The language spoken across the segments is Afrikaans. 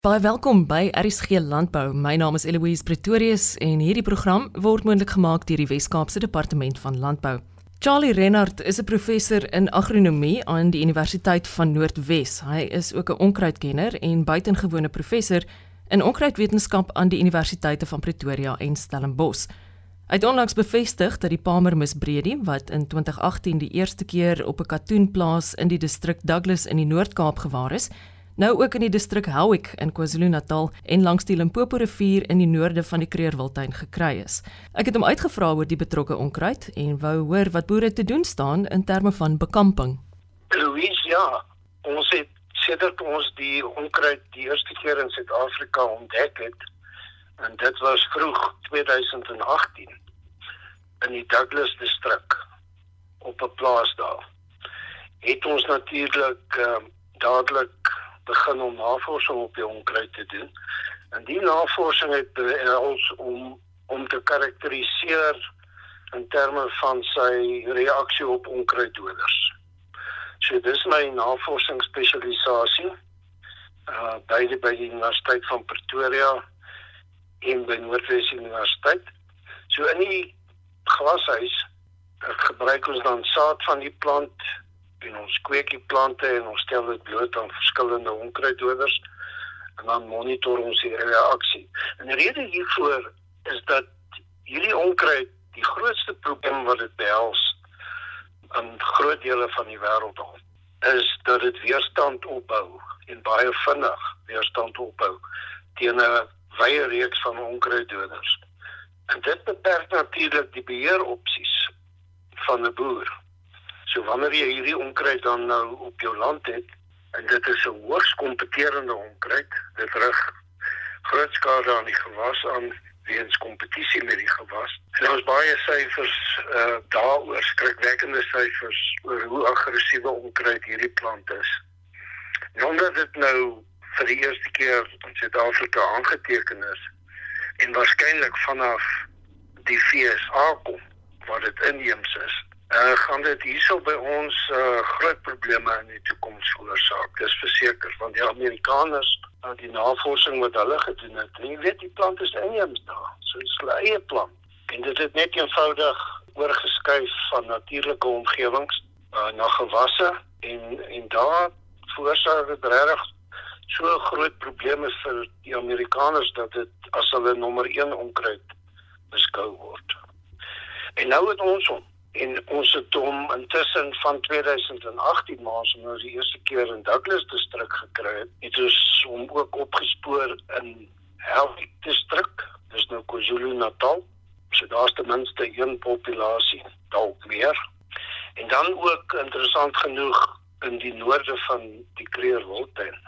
Baie welkom by RSG Landbou. My naam is Eloise Pretorius en hierdie program word moontlik gemaak deur die Wes-Kaapse Departement van Landbou. Charlie Renard is 'n professor in agronomie aan die Universiteit van Noordwes. Hy is ook 'n onkruidkenner en buitengewone professor in onkruidwetenskap aan die Universiteite van Pretoria en Stellenbosch. Hy het onlangs bevestig dat die Palmer misbredie wat in 2018 die eerste keer op 'n katoenplaas in die distrik Douglas in die Noord-Kaap gewaar is, nou ook in die distrik Howick in KwaZulu-Natal en langs die Limpopo rivier in die noorde van die Kreerwiltuin gekry is. Ek het hom uitgevra oor die betrokke onkruid en wou hoor wat boere te doen staan in terme van bekamping. Louise, ja, ons het sedert ons die onkruid die eerste keer in Suid-Afrika ontdek het en dit was vroeg 2018 in die Douglas distrik op 'n plaas daar. Het ons natuurlik uh, dadelik begin om navorsing op die onkruid te doen. En die navorsing het ons om om te karakteriseer in terme van sy reaksie op onkruiddoders. So dis my navorsingsspesialisasie uh by die by die Universiteit van Pretoria en by Noordwes Universiteit. So in die glashuis gebruik ons dan saad van die plant en ons kweek die plante en ons stel dit bloot aan verskillende onkruiddoders en dan monitor ons die reaksie. En die rede hiervoor is dat hierdie onkruid die grootste probleem wat dit behels in groot dele van die wêreld al is dat dit weerstand opbou en baie vinnig weerstand opbou teen 'n wye reeks van onkruiddoders. En dit beperk natuurlik die beheeropsies van 'n boer. So wanneer jy hierdie onkruid dan nou op jou land het en dit is 'n hoogs kompeterende onkruid, dit rig groot skade aan die gewas aan weens kompetisie met die gewas. En ons baie syfers uh daaroor skrikwekkende syfers oor hoe aggressiewe onkruid hierdie plant is. Omdat dit nou vir die eerste keer in Suid-Afrika aangeteken is en waarskynlik vanaf die FSA kom wat dit inheems is uh, gaan dit hierso by ons uh, groot probleme in die toekoms veroorsaak. Dis verseker want die Amerikaners aan die navorsing wat hulle gedoen het, en jy weet die plant is inheems daar. So dis hulle eie plant. En dit het net eenvoudig oorgeskuif van natuurlike omgewings uh, na gewasse en en daar veroorsaak dit regtig so groot probleme vir die Amerikaners dat dit as hulle nommer 1 onkruid beskou word. En nou het ons hom en ons het hom intussen van 2018 maar ons nou die eerste keer in Douglas distrik gekry het. Het ons hom ook opgespoor in Helvik distrik. Dis nou KwaZulu-Natal. So daar's ten minste een populasie, dalk meer. En dan ook interessant genoeg in die noorde van die Kreerwoudtuin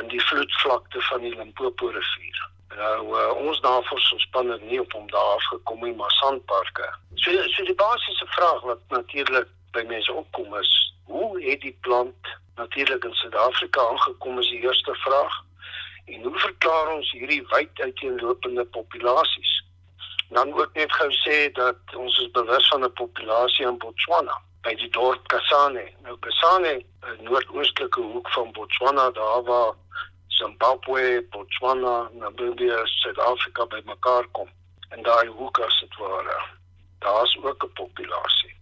in die vloedvlakte van die Limpopo rivier. Nou uh, ons navorsingsspan het nie op hom daar afgekom nie, maar sandparke. So so die basiese vraag wat natuurlik by mense opkom is, hoe het die plant natuurlik in Suid-Afrika aangekom is die eerste vraag. En hoe verklaar ons hierdie wyd uiteenlopende populasies? Dan word net gou sê dat ons is bewus van 'n populasie in Botswana by die dorp Kasane. Nou Kasane, 'n noordoostelike hoek van Botswana, daar waar Zimbabwe, Botswana, Namibia, Suid-Afrika bymekaar kom en daai hoek as dit ware. Daar's ook 'n populasie.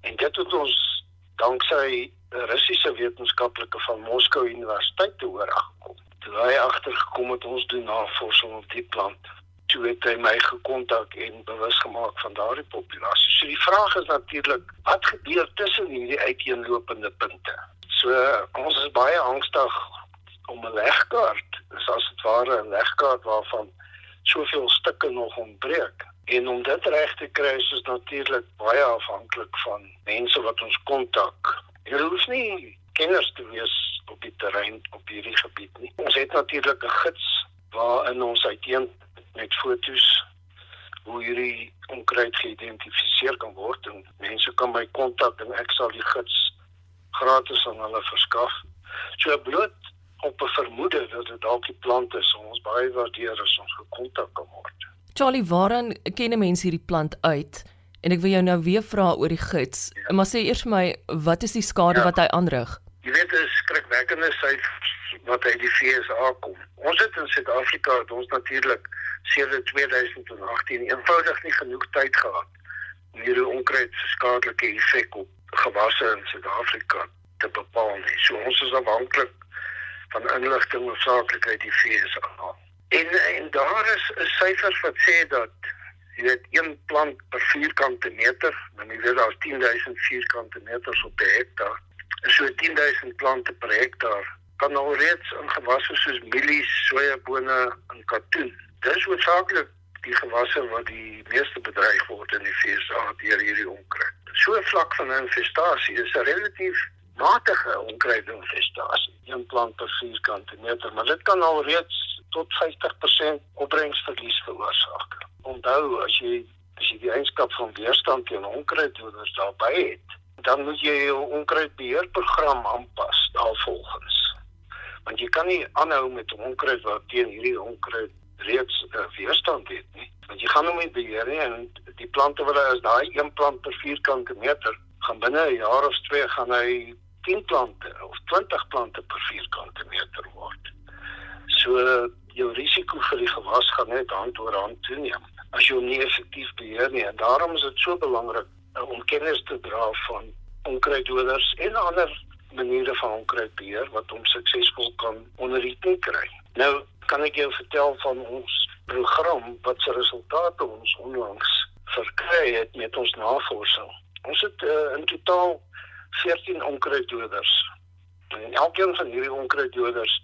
En dit het ons danksy Russiese wetenskaplike van Moskou Universiteit te hoor gekom. Toe hy agtergekom het ons doen navorsing op die plant. Toe het hy my gekontak en bewus gemaak van daardie populasie. So die vraag is natuurlik, wat gebeur tussen hierdie uiteenlopende punte? So ons is baie angstig om 'n legkaart, dis as dit ware 'n legkaart waarvan soveel stukke nog ontbreek. En om dit reg te kry is natuurlik baie afhanklik van mense wat ons kontak. Jy hoef nie kenners te wees op die terrein op hierdie gebied nie. Ons het natuurlik 'n gids waarin ons uiteen met fotos hoe hierdie onkruid geïdentifiseer kan word en mense kan my kontak en ek sal die gids gratis aan hulle verskaf. So bloot op 'n vermoede dat dit dalk die plant is. Ons baie waardeer as ons gekontak kan word. Charlie, waaraan ken mense hierdie plant uit? En ek wil jou nou weer vra oor die gids. Ja. Maar sê eers vir my, wat is die skade ja. wat hy aanrig? Jy weet, dit is skrikwekkende syfers wat uit die FSA kom. Ons het in Suid-Afrika het ons natuurlik sedert 2018 eenvoudig nie genoeg tyd gehad om hierdie onkruid se skadelike effek op gewasse in Suid-Afrika te bepaal nie. So ons is afhanklik van inligting oorsaaklik uit die FSA. En en daar is 'n syfer wat sê dat jy weet een plant per vierkante meter, dan jy weet daar's 10000 vierkante meters op 'n hektaar. So 10000 plante per hektaar kan al reeds in gewasse soos mielies, sojabone en katoen. Dis hoofsaaklik die gewasse wat die meeste bedreig word in die VSA deur hierdie onkruid. So vlak van infestasie is 'n relatief matige onkruidinfestasie, een plant per vierkante meter, maar dit kan al reeds tot 50% opbrengsverlies veroorsaak. Onthou as jy as jy die eienskap van weerstand teen onkruiddoders daarbey het, dan moet jy jou onkruidbeheerprogram aanpas daarvolgens. Want jy kan nie aanhou met onkruid wat teen hierdie onkruid reeds uh, weerstand het nie. Want jy gaan hom nie beheer nie en die plante wat daar is, daai een plant per vierkante meter, gaan binne 'n jaar of twee gaan hy 10 plante of 20 plante per vierkante meter word. So jou risiko vir die gewas gaan net hand oor hand toeneem as jy hom nie effektief beheer nie. En daarom is dit so belangrik uh, om kennis te dra van onkruiddoders en ander maniere van onkruidbeheer wat hom suksesvol kan onder die knie kry. Nou kan ek jou vertel van ons program wat se resultate ons onlangs verkry het met ons navorsing. Ons het uh, in totaal 14 onkruiddoders. En elkeen van hierdie onkruiddoders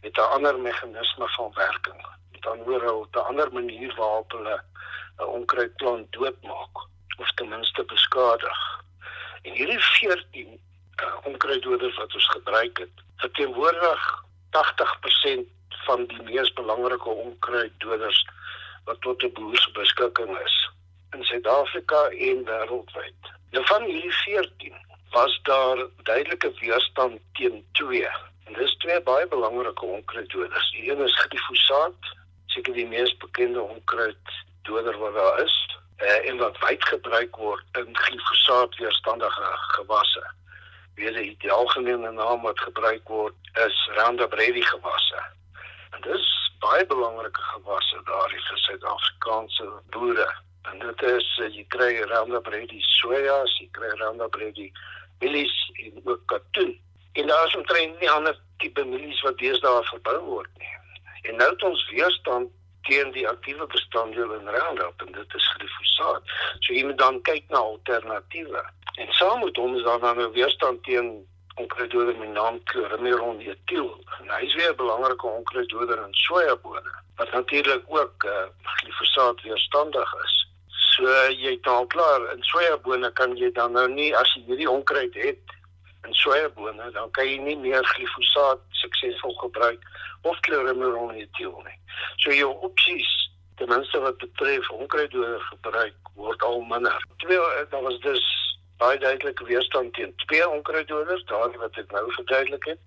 het 'n ander meganisme van werking. Dan hoor hulle 'n ander manier waarop hulle 'n onkruidplant doodmaak of ten minste beskadig. En hierdie 14 uh, eh, onkruiddoders wat ons gebruik het, verteenwoordig 80% van die mees belangrike onkruiddoders wat tot 'n boer se beskikking is in Suid-Afrika en wêreldwyd. Nou van hierdie 14 was daar duidelike weerstand teen twee. En dis twee baie belangrike onkruiddoders. Die een is glifosaat, seker die mees bekende onkruiddoder wat daar is, eh, en wat wyd gebruik word in glifosaat weerstandige gewasse. Weer die algemene naam wat gebruik word is Roundup Ready gewasse. En dis baie belangrike gewasse daar vir Suid-Afrikaanse boere. En dit is jy kry Roundup Ready soja, jy kry Roundup Ready mielies en ook katoen. En daar is omtrent nie ander tipe mielies wat deesdae verbou word nie. En nou het ons weerstand teen die aktiewe bestanddeel in Roundup en dit is glifosaat. So jy moet dan kyk na alternatiewe. En saam met hom is daar dan 'n weerstand teen onkruiddoder met naam Chlorimiron etiel. En hy is weer 'n belangrike onkruiddoder in sojabone wat natuurlik ook uh, glifosaat weerstandig is. So jy het al klaar in sojabone kan jy dan nou nie as jy hierdie onkruid het in sojabone dan kan jy nie meer glifosaat suksesvol gebruik of chlorimironetiel nie. So jou opsies ten minste wat betref onkruiddoder gebruik word al minder. Twee daar was dus baie duidelike weerstand teen twee onkruiddoders daar wat ek nou verduidelik het.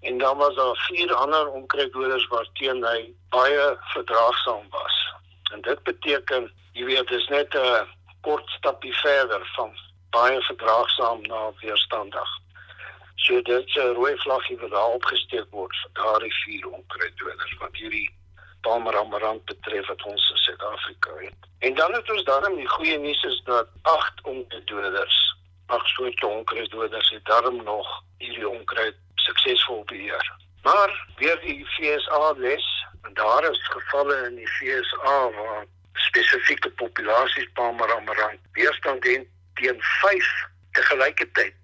En dan was daar vier ander onkruiddoders waarteen hy baie verdraagsaam was. En dit beteken jy weet dis net 'n kort stapie verder van baie verdraagsaam na weerstandig. So dit is 'n rooi vlaggie wat daar opgesteek word vir daardie vier onkruiddoders wat hierdie Palmeramarant betref wat ons in Suid-Afrika het. En dan het ons daarom die goeie nuus is dat agt onkruiddoders, agt soorte onkruiddoders het daarom nog hierdie onkruid suksesvol beheer. Maar weer die FSA les, daar is gevalle in die FSA waar spesifieke populasies Palmeramarant weerstand het teen 5 te gelykertyd.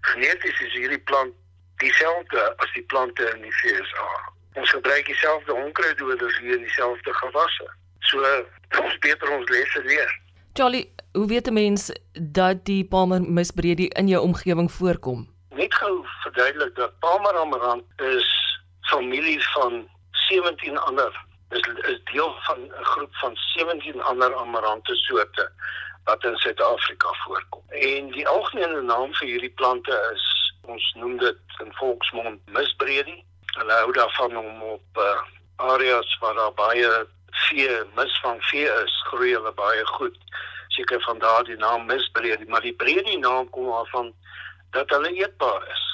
Geneties is hierdie plant dieselfde as die plante in die VSA. Ons gebruik dieselfde onkruiddoders hier in dieselfde gewasse. So ons beter ons lesse leer. Charlie, hoe weet 'n mens dat die Palmer misbreedie in jou omgewing voorkom? Net gou verduidelik dat Palmeramarant is familie van 17 ander is is deel van 'n groep van 17 ander amarante soorte wat in Suid-Afrika voorkom. En die algemene naam vir hierdie plante is ons noem dit in volksmond misbredie. Hulle hou daarvan om op uh, areas waar daar baie vee, mis van vee is, groei hulle baie goed. Seker van daardie naam misbredie, maar die bredie naam kom af van dat hulle eetbaar is.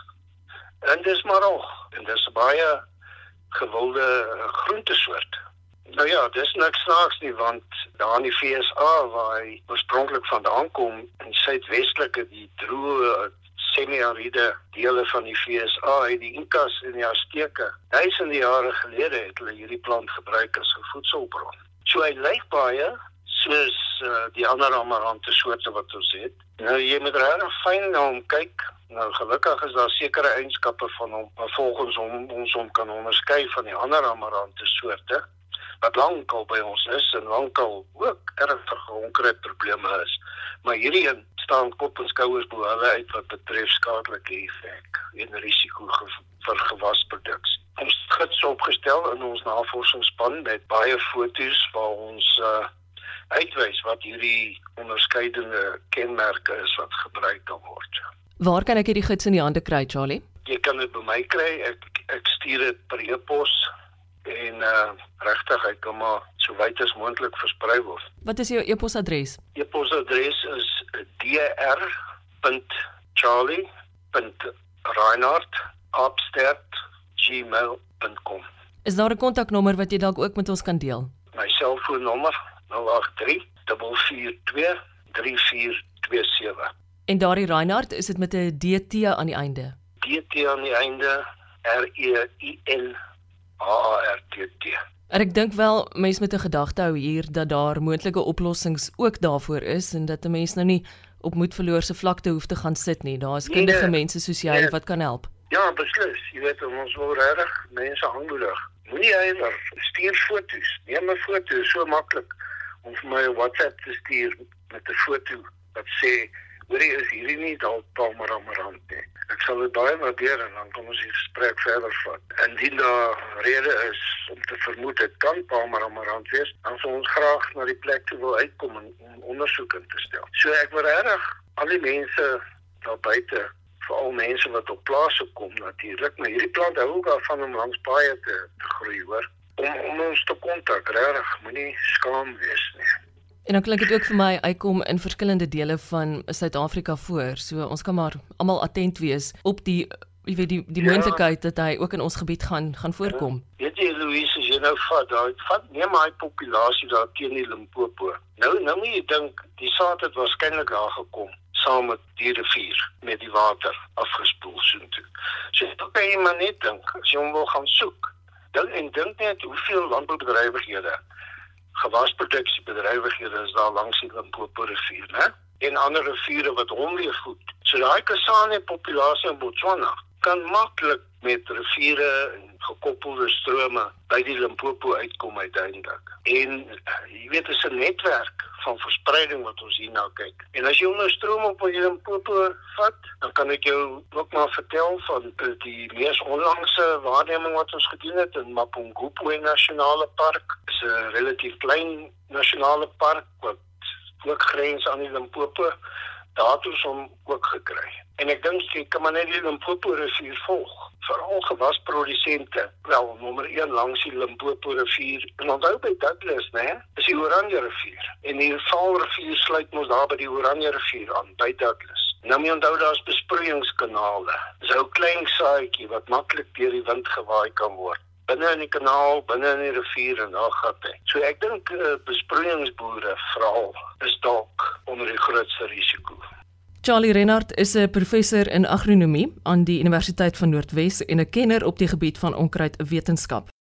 En dis maar ook en dis baie gewilde groentesoort. Nou ja, dis niks snaaks nie want daar in die FSA waar hy oorspronklik vandaan kom in suidwestelike die droë semi-aride dele van die FSA, die Inkas en die Azteke. Duisende jare gelede het hulle hierdie plant gebruik as 'n voedselbron. So hy lyk baie soos uh, die ander amarante soorte wat ons het. Nou jy moet regtig fyn na hom kyk. Nou gelukkig is daar sekere eienskappe van hom wat volgens hom ons hom kan onderskei van die ander amarante soorte wat lankal by ons is en lankal ook ernstige onkruidprobleme is. Maar hierdie een staan kop en skouers bo hulle uit wat betref skadelike effek en risiko vir gewasproduksie. Ons het gids opgestel in ons navorsingsspan met baie foto's waar ons uh, uitwys wat hierdie onderskeidende kenmerke is wat gebruik kan word. Waar kan ek hierdie gids in die hande kry, Charlie? Jy kan dit by my kry. Ek ek stuur dit per e-pos en uh regtig hy kan maar so wyd as moontlik versprei word. Wat is jou e-posadres? E-posadres is dr.charlie.reinhardt@gmail.com. Is daar 'n kontaknommer wat jy dalk ook met ons kan deel? My selfoonnommer 083 442 3427. En daardie Reinhardt, is dit met 'n DT aan die einde? DT aan die einde R E I N HARTT. En ek dink wel mense met 'n gedagte hou hier dat daar moontlike oplossings ook daarvoor is en dat 'n mens nou nie op moedverloorse vlakte hoef te gaan sit nie. Daar is kundige nee, mense soos jy nee. wat kan help. Ja, beslis. Jy weet ons wil regtig mense aanmoedig. Moenie huiwer. Stuur foto's. Neem 'n foto, so maklik om vir my 'n WhatsApp te stuur met 'n foto wat sê, "Hoorie, is hierdie nie dalk Palmer Amarant nie?" Ek sal dit baie waardeer en dan kom ons die gesprek verder vat. Indien daar rede is om te vermoed dit kan Palmer Amarant wees, dan sal ons graag na die plek toe wil uitkom en om ondersoek in te stel. So ek wil regtig al die mense daar buite veral mense wat op plase kom natuurlik, maar hierdie plant hou ook daarvan om langs paaie te, te groei, hoor. Om, om ons te kontak, regtig, moenie skaam wees nie. En dan klink dit ook vir my uitkom in verskillende dele van Suid-Afrika voor. So ons kan maar almal attent wees op die jy weet die die ja. moontlikheid dat hy ook in ons gebied gaan gaan voorkom. Ja. Weet jy Louise, as jy nou vat, daai vat neem my populasie daar teen die Limpopo. Nou nou moet jy dink die saad het waarskynlik daar gekom saam met die rivier met die water afgespoel soontoe. So ek kan jy maar net dink as jy hom wil gaan soek. Dink en dink net hoeveel landboubedrywighede gewasproduksiebedrywighede is daar langs die Limpopo rivier, né? En ander riviere wat hom weer voed. So daai Kasane populasie in Botswana kan maklik met riviere en gekoppelde strome by die Limpopo uitkom uiteindelik. En uh, jy weet dit is 'n netwerk van verspreiding wat ons hierna kyk. En as jy onder stroom op die Limpopo vat, dan kan ek jou ook maar vertel van uh, die mees onlangse waarneming wat ons gedoen het in Mapungubwe Nasionale Park. Dit is 'n relatief klein nasionale park wat ook grens aan die Limpopo. Daar het ons hom ook gekry. En ek dink jy kan maar net die Limpopo rivier volg veral gewasprodusente wel nommer 1 langs die Limpopo rivier. En onthou by Douglas nê is die Oranje rivier. En die Vaal rivier sluit mos daar by die Oranje rivier aan by Douglas. Nou moet onthou daar's besproeiingskanale. Dis 'n klein saadjie wat maklik deur die wind gewaai kan word. Binne in die kanaal binne in die rivier en daar gatte so ek dink uh, besproeiingsboere veral is dalk onder die grootste risiko Charlie Renard is 'n professor in agronomie aan die Universiteit van Noordwes en 'n kenner op die gebied van onkruidwetenskap.